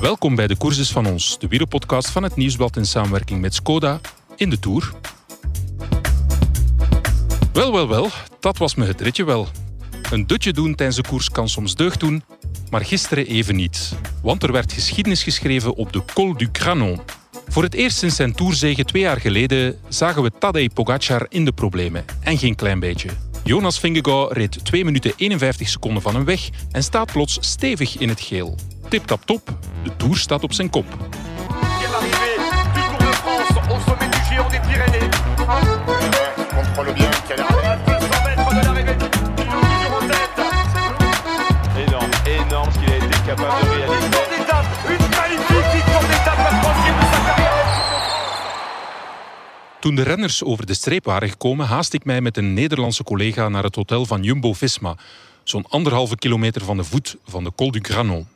Welkom bij de Courses van ons, de wielerpodcast van het Nieuwsblad in samenwerking met Skoda in de Tour. Wel, wel, wel, dat was me het ritje wel. Een dutje doen tijdens de koers kan soms deugd doen, maar gisteren even niet. Want er werd geschiedenis geschreven op de Col du Granon. Voor het eerst sinds zijn tourzege twee jaar geleden zagen we Tadej Pogacar in de problemen. En geen klein beetje. Jonas Vingegaard reed 2 minuten 51 seconden van hem weg en staat plots stevig in het geel. Tip tap top, de Tour staat op zijn kop. l'arrivée du Tour de France au sommet du géant des Pyrénées. contrôle bien quelle est À 200 mètres de l'arrivée, toujours en tête. Énorme, énorme ce qu'il a été capable de réaliser. Tour d'étape, une magnifique victoire d'étape, la troisième de sa carrière. Toen de renners over de streep waren gekomen, haast ik mij met een Nederlandse collega naar het hotel van Jumbo-Visma, zo'n anderhalve kilometer van de voet van de Col du Granon.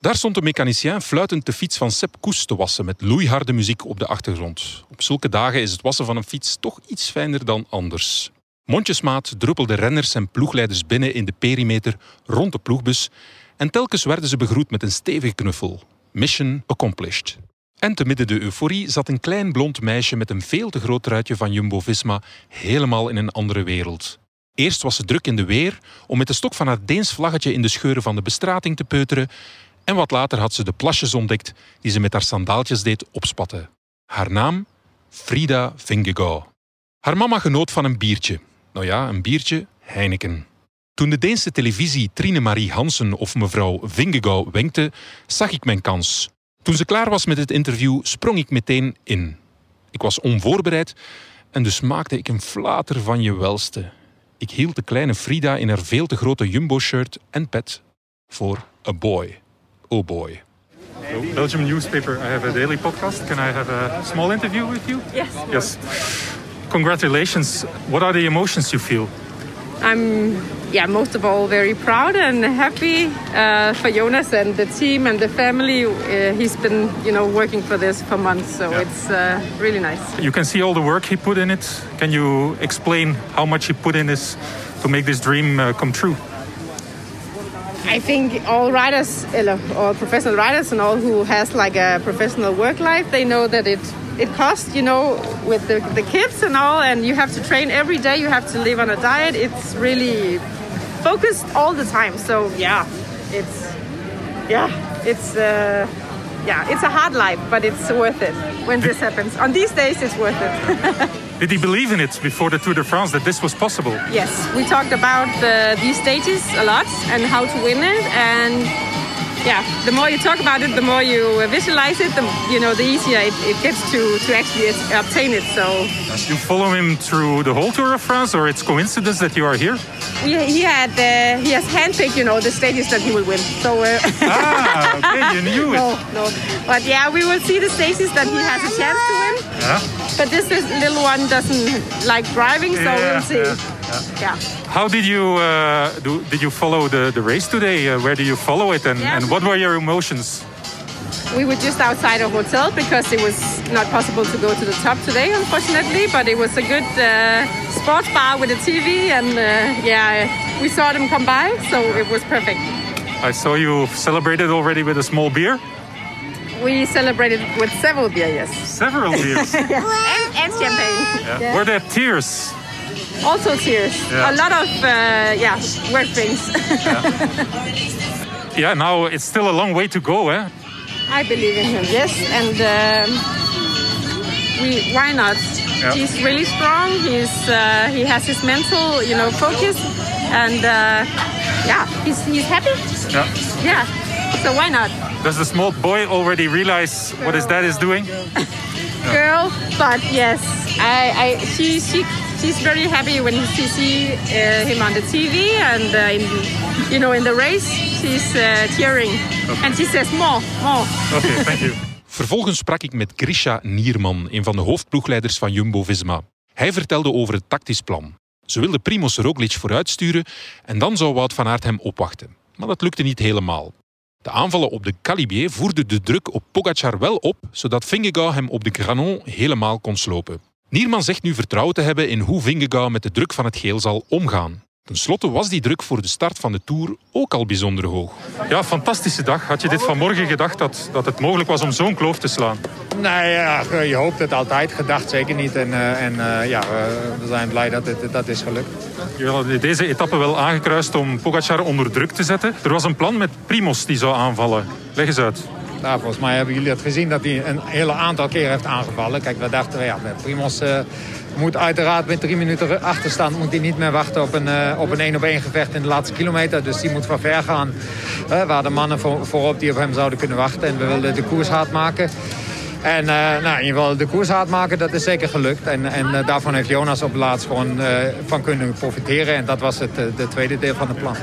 Daar stond de mechanicien fluitend de fiets van Sepp Koes te wassen met loeiharde muziek op de achtergrond. Op zulke dagen is het wassen van een fiets toch iets fijner dan anders. Mondjesmaat druppelden renners en ploegleiders binnen in de perimeter rond de ploegbus en telkens werden ze begroet met een stevige knuffel. Mission accomplished. En te midden de euforie zat een klein blond meisje met een veel te groot truitje van Jumbo-Visma helemaal in een andere wereld. Eerst was ze druk in de weer om met de stok van haar Deens vlaggetje in de scheuren van de bestrating te peuteren en wat later had ze de plasjes ontdekt die ze met haar sandaaltjes deed opspatten. Haar naam? Frida Vingegaard. Haar mama genoot van een biertje. Nou ja, een biertje, Heineken. Toen de Deense televisie Trine Marie Hansen of mevrouw Vingegaard wenkte, zag ik mijn kans. Toen ze klaar was met het interview, sprong ik meteen in. Ik was onvoorbereid en dus maakte ik een flater van je welste. Ik hield de kleine Frida in haar veel te grote jumbo-shirt en pet voor a boy. Oh boy. Belgium newspaper. I have a daily podcast. Can I have a small interview with you? Yes. Yes. Congratulations. What are the emotions you feel? I'm, yeah, most of all very proud and happy uh, for Jonas and the team and the family. Uh, he's been, you know, working for this for months, so Yeah. it's uh, really nice. You can see all the work he put in it. Can you explain how much he put in this to make this dream uh, come true? I think all riders, uh, all professional riders, and all who has like a professional work life, they know that it it costs, you know, with the, the kids and all, and you have to train every day. You have to live on a diet. It's really focused all the time. So yeah, it's yeah, it's uh, yeah, it's a hard life, but it's worth it when this happens. On these days, it's worth it. Did he believe in it before the Tour de France that this was possible? Yes, we talked about uh, these stages a lot and how to win it. And yeah, the more you talk about it, the more you visualize it, the you know, the easier it, it gets to to actually obtain it. So You follow him through the whole Tour of France, or it's coincidence that you are here? we, he had uh, he has handpicked, you know, the stages that he will win. So. Uh, Ah, okay, you knew it. No, no, but yeah, we will see the stages that he has a chance to win. Yeah. But this is, little one doesn't like driving, so Yeah, we'll see. yeah, yeah. How did you uh, do? Did you follow the, the race today? Uh, where did you follow it, and, and what were your emotions? We were just outside a hotel because it was not possible to go to the top today, unfortunately. But it was a good uh, sports bar with a TV, and uh, yeah, we saw them come by, so it was perfect. I saw you celebrated already with a small beer. We celebrated with several beers. yes, Several beers. and, and champagne. Yeah. Were there tears? Also tears. Yeah. A lot of uh, yeah work things. Yeah. Now it's still a long way to go, eh? I believe in him, yes, and um, we why not? Yeah. He's really strong. He's uh, he has his mental, you know, focus, and uh, yeah, he's he's happy. Yeah. Yeah, so why not, Does the small boy already realize what his dad is doing? girl? But yes, I, I she she she's very happy when she see uh, him on the TV and uh, in, you know in the race. She's uh, cheering, and she says more, more. Okay, thank you. Vervolgens sprak ik met Grisha Nierman, een van de hoofdploegleiders van Jumbo-Visma. Hij vertelde over het tactisch plan. Ze wilden Primoz Roglic vooruitsturen en dan zou Wout van Aert hem opwachten. Maar dat lukte niet helemaal. De aanvallen op de Calibier voerden de druk op Pogacar wel op, zodat Vingegaard hem op de Granon helemaal kon slopen. Nierman zegt nu vertrouwen te hebben in hoe Vingegaard met de druk van het geel zal omgaan. Ten slotte was die druk voor de start van de Tour ook al bijzonder hoog. Ja, fantastische dag. Had je dit vanmorgen gedacht dat, dat het mogelijk was om zo'n kloof te slaan? Nee, ja, je hoopt het altijd. Gedacht zeker niet. En, uh, en uh, ja, we zijn blij dat het dat is gelukt. Je had deze etappe wel aangekruist om Pogacar onder druk te zetten. Er was een plan met Primos die zou aanvallen. Leg eens uit. Nou, volgens mij hebben jullie het gezien dat hij een hele aantal keer heeft aangevallen. Kijk, we dachten, ja, Primos uh, moet uiteraard met drie minuten achterstand... moet hij niet meer wachten op een uh, op een, één op één gevecht in de laatste kilometer. Dus die moet van ver gaan. Waar de mannen voor, voorop die op hem zouden kunnen wachten. En we wilden de koers hard maken. En uh, nou, in ieder geval de koers hard maken, dat is zeker gelukt. En, en uh, daarvan heeft Jonas op laatst gewoon uh, van kunnen profiteren. En dat was het de tweede deel van het plan.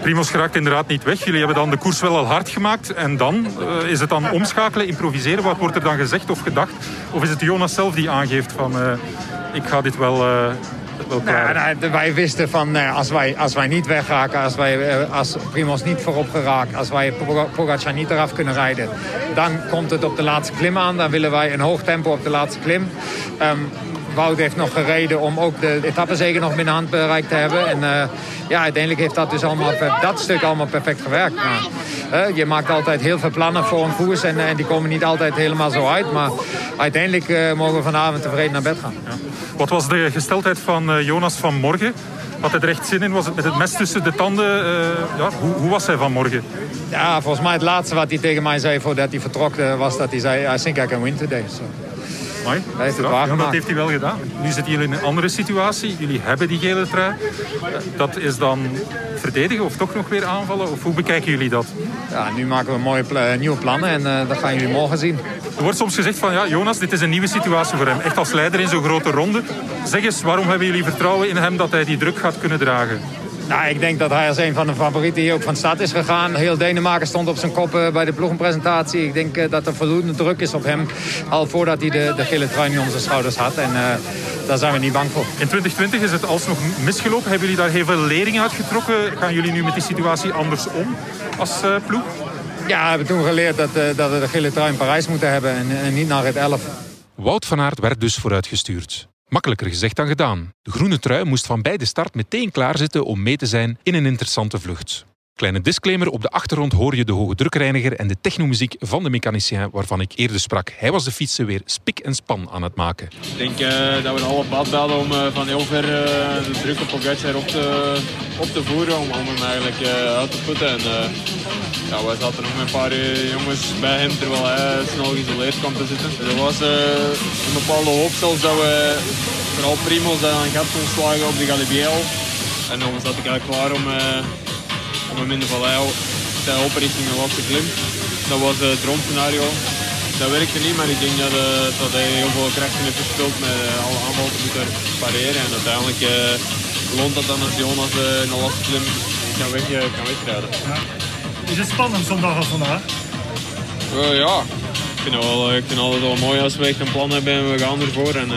Primos geraakt inderdaad niet weg. Jullie hebben dan de koers wel al hard gemaakt. En dan is het dan omschakelen, improviseren. Wat wordt er dan gezegd of gedacht? Of is het Jonas zelf die aangeeft van ik ga dit wel nou, nou, wij wisten van nou, als, wij, als wij niet wegraken, als, wij, als Primos niet voorop geraakt, als wij Pogacar niet eraf kunnen rijden, dan komt het op de laatste klim aan. Dan willen wij een hoog tempo op de laatste klim. Um, Wout heeft nog gereden om ook de etappezege nog binnen handbereik te hebben. En uh, ja, uiteindelijk heeft dat dus allemaal, dat stuk allemaal perfect gewerkt. Maar, uh, je maakt altijd heel veel plannen voor een koers en, en die komen niet altijd helemaal zo uit. Maar uiteindelijk uh, mogen we vanavond tevreden naar bed gaan. Ja. Wat was de gesteldheid van Jonas vanmorgen? Had hij er echt zin in? Was het met het mes tussen de tanden? Ja, hoe, hoe, was hij vanmorgen? Ja, volgens mij het laatste wat hij tegen mij zei voordat hij vertrok... was dat hij zei, I think I can win today. So. Mooi. Hij heeft het ja, dat heeft hij wel gedaan. Nu zitten jullie in een andere situatie. Jullie hebben die gele trui. Dat is dan verdedigen of toch nog weer aanvallen? Of hoe bekijken jullie dat? Ja, nu maken we mooie pl nieuwe plannen en uh, dat gaan jullie morgen zien. Er wordt soms gezegd van ja, Jonas, dit is een nieuwe situatie voor hem. Echt als leider in zo'n grote ronde. Zeg eens, waarom hebben jullie vertrouwen in hem dat hij die druk gaat kunnen dragen? Nou, ik denk dat hij als een van de favorieten hier ook van stad is gegaan. Heel Denemarken stond op zijn kop uh, bij de ploegenpresentatie. Ik denk uh, dat er voldoende druk is op hem. Al voordat hij de, de gele trui nu om zijn schouders had. En uh, daar zijn we niet bang voor. In 2020 is het alsnog misgelopen. Hebben jullie daar heel veel lering uit getrokken? Gaan jullie nu met die situatie anders om als ploeg? Ja, we hebben toen geleerd dat, dat we de gele trui in Parijs moeten hebben. En, en niet naar het 11. Wout van Aert werd dus vooruitgestuurd. Makkelijker gezegd dan gedaan. De groene trui moest van bij de start meteen klaarzitten om mee te zijn in een interessante vlucht. Kleine disclaimer, op de achtergrond hoor je de hoge drukreiniger en de technomuziek van de mechanicien waarvan ik eerder sprak. Hij was de fietsen weer spik en span aan het maken. Ik denk uh, dat we alle bad belden om uh, van heel ver uh, de druk op Pogacar op te, op te voeren, om, om hem eigenlijk uit te putten. En, ja, wij zaten nog met een paar jongens bij hem terwijl hij snel geïsoleerd kwam te zitten. Er was een bepaalde hoop zelfs dat we vooral Primos een gat kon slagen op de Galibiel. En dan zat ik eigenlijk klaar om om hem in de vallei te helpen richting de laatste klim. Dat was het droomscenario. Dat werkte niet, maar ik denk dat, uh, dat hij heel veel krachten heeft gespeeld met uh, alle aanvallen te moeten pareren. En uiteindelijk uh, loont dat dan als Jonas in de laatste klim kan, weg, kan wegrijden. Ja. Is het spannend zo'n dag als vandaag? ja, ik vind, het wel, ik vind het altijd wel mooi als we echt een plan hebben en we gaan ervoor. En,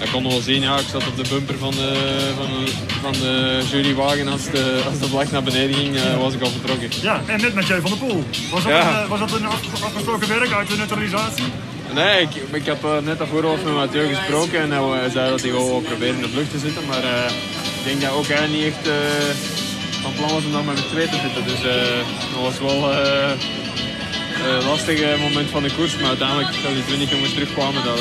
ik kon wel zien, ja, ik zat op de bumper van de, van de, van de jurywagen. Als de, als de vlag naar beneden ging, uh, was ik al vertrokken. Ja, en net met Jay van der Poel. Was dat, ja. een, was dat een afgesproken werk uit de neutralisatie? Nee, ik, ik heb uh, net daarvoor al met Mathieu gesproken en hij zei dat hij gewoon proberen in de vlucht te zitten. Maar uh, ik denk dat ook hij niet echt van plan was om dan met de twee te zitten. Dus dat was wel een lastig moment van de koers. Maar uiteindelijk, als die 20 jongens terugkwamen, dat,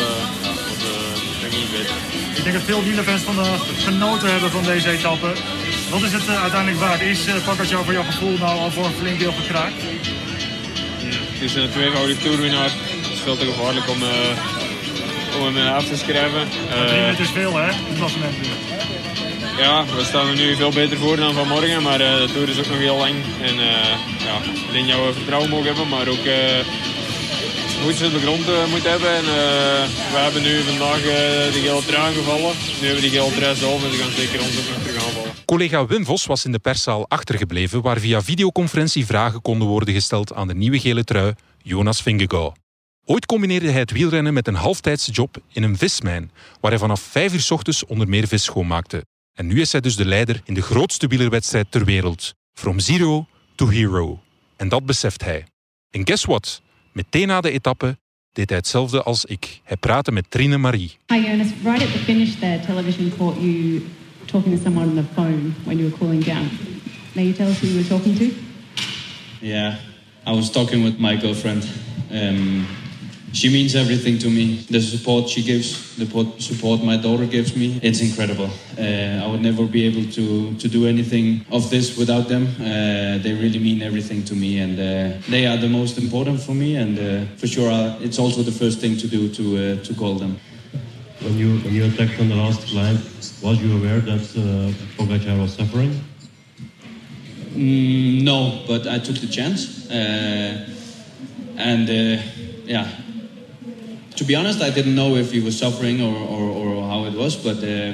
ik denk dat veel wielerfans van de genoten hebben van deze etappe. Wat is het uh, uiteindelijk waard? Is uh, Pogacar voor jouw gevoel nou al voor een flink deel gekraakt? Het is een tweevoudig toerwinnaar. Het is veel te gevaarlijk om, uh, om hem af te schrijven. Het is veel hè, het klassement Ja, we staan er nu veel beter voor dan vanmorgen, maar de Tour is ook nog heel lang. En ja, ik denk dat we vertrouwen mogen hebben, maar ook voetjes op de grond uh, moet hebben. En, uh, we hebben nu vandaag uh, de gele trui aangevallen. Nu hebben we die gele trui zelf en ze gaan zeker ons ook terug aanvallen. Collega Wim Vos was in de perszaal achtergebleven waar via videoconferentie vragen konden worden gesteld aan de nieuwe gele trui Jonas Vingegaard. Ooit combineerde hij het wielrennen met een halftijdse job in een vismijn, waar hij vanaf vijf uur ochtends onder meer vis schoonmaakte. En nu is hij dus de leider in de grootste wielerwedstrijd ter wereld. From zero to hero. En dat beseft hij. En guess what? Meteen na de etappe deed hij hetzelfde als ik. Hij praatte met Trine Marie. Hi Jonas, right at the finish there, television caught you talking to someone on the phone when you were cooling down. May you tell us who you were talking to? Yeah, I was talking with my girlfriend. Um, she means everything to me. The support she gives, the support my daughter gives me, it's incredible. Uh, I would never be able to, to do anything of this without them. Uh, they really mean everything to me, and uh, they are the most important for me. And uh, for sure, uh, it's also the first thing to do to uh, to call them. When you when you attacked on the last climb, was you aware that uh, Pogacar was suffering? Mm, no, but I took the chance. Uh, and uh, yeah, to be honest, I didn't know if he was suffering or, or, or how it was, but uh,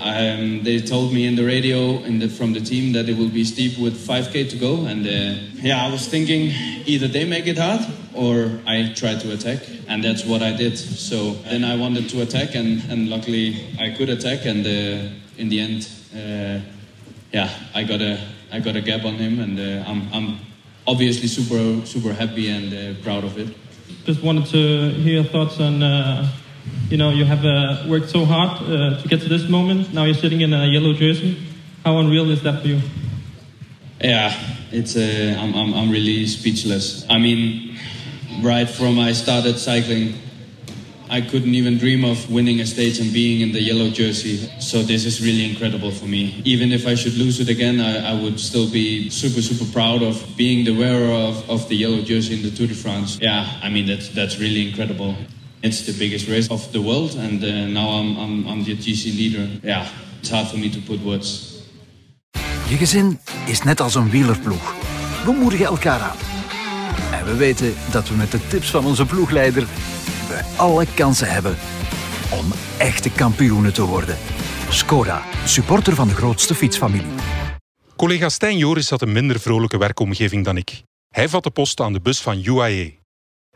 um, they told me in the radio in the, from the team that it will be steep with 5k to go. And uh, yeah, I was thinking either they make it hard or I try to attack. And that's what I did. So then I wanted to attack, and, and luckily I could attack. And uh, in the end, uh, yeah, I got a I got a gap on him, and uh, I'm I'm obviously super super happy and uh, proud of it. Just wanted to hear your thoughts on, uh, you know, you have uh, worked so hard uh, to get to this moment. Now you're sitting in a yellow jersey. How unreal is that for you? Yeah, it's uh, I'm, I'm I'm really speechless. I mean, right from I started cycling, I couldn't even dream of winning a stage and being in the yellow jersey. So this is really incredible for me. Even if I should lose it again, I, I would still be super super proud of being the wearer of, the yellow jersey in the Tour de France. Yeah, I mean that's that's really incredible. It's the biggest race of the world, and uh, now I'm, I'm I'm the GC leader. Yeah, it's hard for me to put words. Je gezin is net als een wielerploeg. We moedigen elkaar aan. En we weten dat we met de tips van onze ploegleider alle kansen hebben om echte kampioenen te worden. Skoda, supporter van de grootste fietsfamilie. Collega Stijn Joris had een minder vrolijke werkomgeving dan ik. Hij vatte post aan de bus van UAE.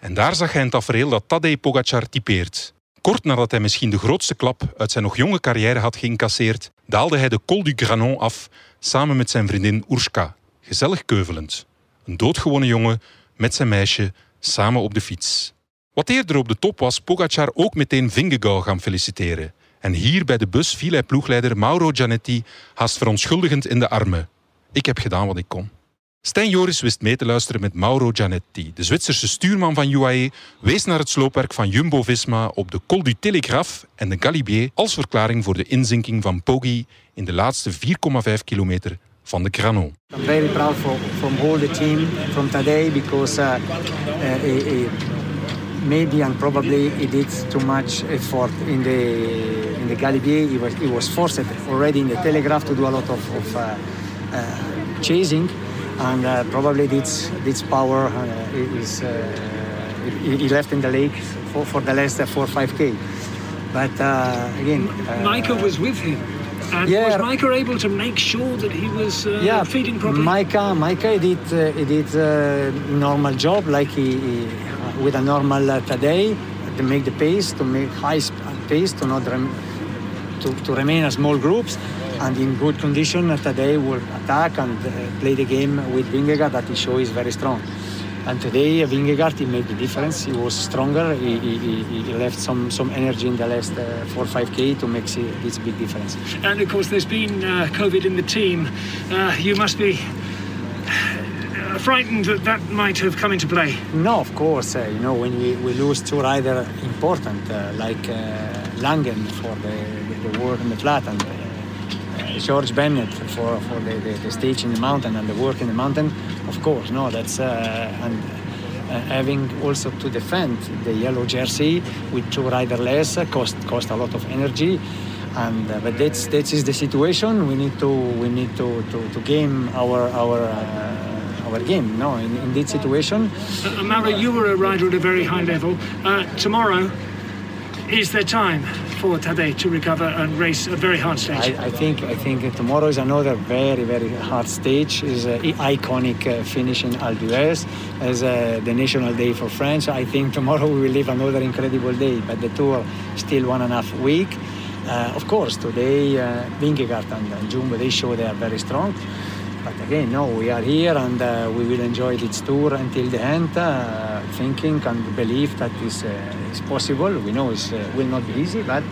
En daar zag hij een tafereel dat Tadej Pogacar typeert. Kort nadat hij misschien de grootste klap uit zijn nog jonge carrière had geïncasseerd, daalde hij de Col du Granon af samen met zijn vriendin Urska, gezellig keuvelend. Een doodgewone jongen met zijn meisje samen op de fiets. Wat eerder op de top was Pogacar ook meteen Vingegaard gaan feliciteren. En hier bij de bus viel hij ploegleider Mauro Gianetti haast verontschuldigend in de armen. Ik heb gedaan wat ik kon. Stijn Joris wist mee te luisteren met Mauro Gianetti. De Zwitserse stuurman van UAE wees naar het sloopwerk van Jumbo-Visma op de Col du Telegraphe en de Galibier als verklaring voor de inzinking van Poggi in de laatste 4,5 kilometer van de Granon. I'm very proud for, from all the team, from today, because uh, uh, he- maybe and probably he did too much effort in the in the Galibier. He was he was forced already in the Telegraph to do a lot of, of uh, uh, chasing, and uh, probably this this power uh, is uh, he, he left in the lake for, for the last uh, four five k. But uh, again, uh, Micah was with him. And Yeah. was Micah able to make sure that he was uh, yeah, feeding properly? Micah, Micah did uh, he did uh, normal job like he, he with a normal uh, today to make the pace to make high sp- pace to not rem- to, to remain as small groups and in good condition uh, today will attack and uh, play the game with Vingegaard that he show is very strong. And today uh, Vingegaard he made the difference. He was stronger. He, he, he- left some some energy in the last uh, four five k to make this big difference. And of course, there's been uh, COVID in the team. Uh, you must be uh, frightened that that might have come into play. No, of course. Uh, you know, when we, we lose two riders important, uh, like uh, Langen for the, the, the work in the flat and uh, uh, George Bennett for, for the, the, the stage in the mountain and the work in the mountain, of course, no, that's... Uh, and, having also to defend the yellow jersey with two rider less cost cost a lot of energy and uh, but that's that is the situation we need to we need to to, to game our our uh, our game no in, in this situation Uh, you were a rider at a very high level. Uh, tomorrow, is there time for Tadej to recover and race a very hard stage? I, I think I think tomorrow is another very very hard stage. is an iconic uh, finish in Alpe d'Huez as uh, the national day for France. I think tomorrow we will live another incredible day. But the tour still one and a half week. Uh, of course, today uh, Vingegaard and, and Jumbo they show they are very strong. But again, no, we are here and uh, we will enjoy this tour until the end, uh, thinking and believe that is uh, is possible. We know it uh, will not be easy, but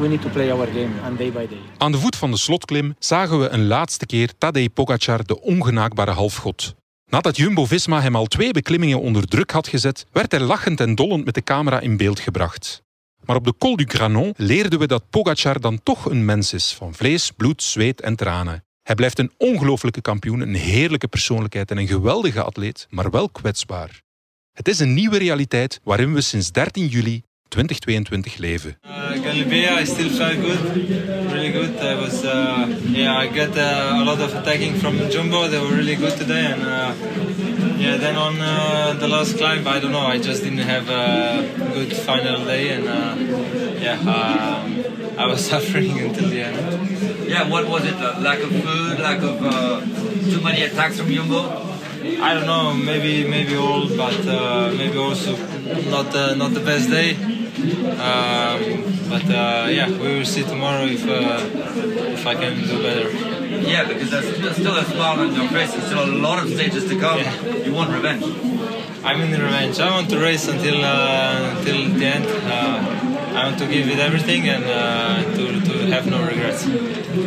we need to play our game and day by day. Aan de voet van de slotklim zagen we een laatste keer Tadej Pogacar, de ongenaakbare halfgod. Nadat Jumbo-Visma hem al twee beklimmingen onder druk had gezet, werd hij lachend en dollend met de camera in beeld gebracht. Maar op de Col du Granon leerden we dat Pogacar dan toch een mens is van vlees, bloed, zweet en tranen. Hij blijft een ongelooflijke kampioen, een heerlijke persoonlijkheid en een geweldige atleet, maar wel kwetsbaar. Het is een nieuwe realiteit waarin we sinds 13 juli 2022 leven. Uh, Galilea, I still felt good, really good. I was, uh, yeah, I got uh, a lot of attacking from Jumbo. They were really good today, and uh, yeah, then on uh, the last climb, I don't know, I just didn't have a good final day, and uh, yeah, um, I was suffering until the end. Yeah, what was it? Uh, lack of food, lack of uh, too many attacks from Jumbo? I don't know, maybe maybe all, but uh, maybe also not uh, not the best day. Um, but uh, yeah, we will see tomorrow if uh, if I can do better. Yeah, because there's still a smile on your face. There's still a lot of stages to come. You want revenge. I'm in the revenge. I want to race until uh, until the end. I want to give it everything and uh, to, to have no regrets.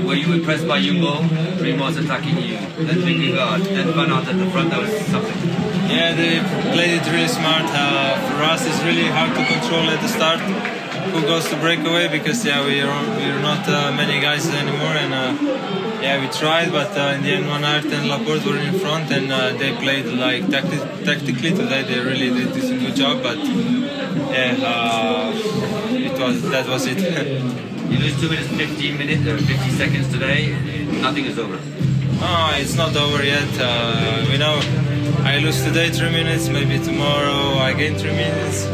Were you impressed by Jumbo? Primoz attacking you, then Vingegaard, then Van Aert at the front. That was something. Yeah, they played it really smart. Uh, for us, it's really hard to control at the start who goes to breakaway because yeah, we are we're not uh, many guys anymore, and uh, yeah, we tried, but uh, in the end, Van Aert and Laporte were in front, and uh, they played like tacti- tactically today. They really did, a good job, but yeah, uh, was that was it. you lose two minutes, 15 minutes, or 50 seconds today. Nothing is over. Oh, it's not over yet. Uh, we know I lose today three minutes, maybe tomorrow I gain three minutes.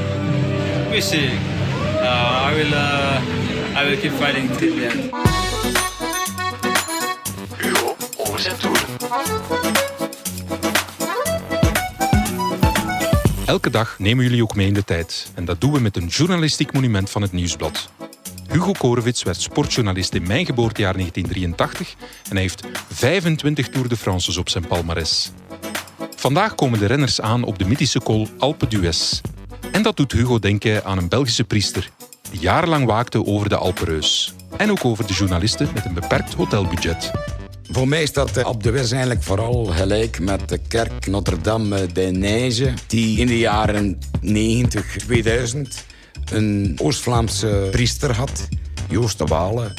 We see. Uh, I will. Uh, I will keep fighting till the end. Elke dag nemen jullie ook mee in de tijd. En dat doen we met een journalistiek monument van het Nieuwsblad. Hugo Korowits werd sportjournalist in mijn geboortejaar 1983 en hij heeft 25 Tour de France's op zijn palmares. Vandaag komen de renners aan op de mythische col Alpe d'Huez. En dat doet Hugo denken aan een Belgische priester die jarenlang waakte over de Alpereus. En ook over de journalisten met een beperkt hotelbudget. Voor mij staat op de West eigenlijk vooral gelijk met de kerk Notre-Dame de Neige, die in de jaren 90, 2000 een Oost-Vlaamse priester had, Joost de Wale,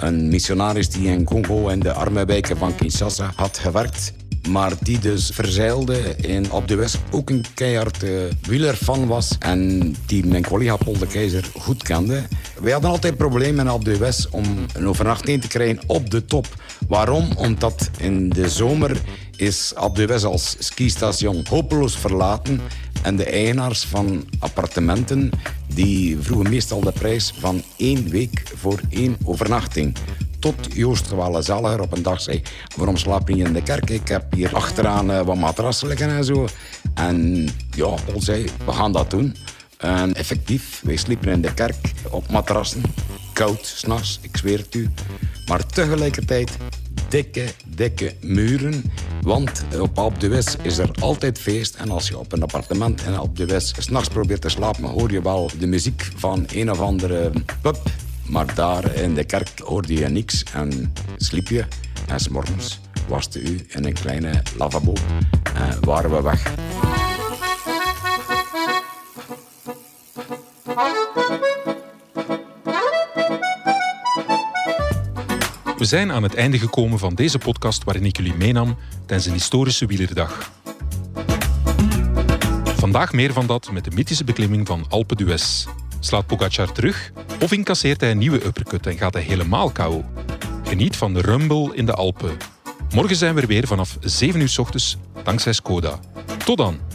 een missionaris die in Congo en de arme wijken van Kinshasa had gewerkt. Maar die dus verzeilde en op de West ook een keihard uh, wielerfan was. En die mijn collega Paul de Keizer goed kende. Wij hadden altijd problemen op de West om een overnachting te krijgen op de top. Waarom? Omdat in de zomer is op de West als skistation hopeloos verlaten. En de eigenaars van appartementen die vroegen meestal de prijs van één week voor één overnachting tot Joost Zaliger op een dag zei... waarom slaap je in de kerk? Ik heb hier achteraan uh, wat matrassen liggen en zo. En ja, Paul zei, we gaan dat doen. En effectief, wij sliepen in de kerk op matrassen. Koud, s'nachts, ik zweer het u. Maar tegelijkertijd dikke, dikke muren. Want op Alpe d'Huez is er altijd feest. En als je op een appartement in Alpe d'Huez s'nachts probeert te slapen... hoor je wel de muziek van een of andere pub... Maar daar in de kerk hoorde je niks en sliep je. En s'morgens waste u in een kleine lavabo en waren we weg. We zijn aan het einde gekomen van deze podcast waarin ik jullie meenam tijdens een historische wielerdag. Vandaag meer van dat met de mythische beklimming van Alpe d'Huez. Slaat Pogacar terug of incasseert hij een nieuwe uppercut en gaat hij helemaal KO? Geniet van de rumble in de Alpen. Morgen zijn we er weer vanaf 7 uur s ochtends dankzij Skoda. Tot dan!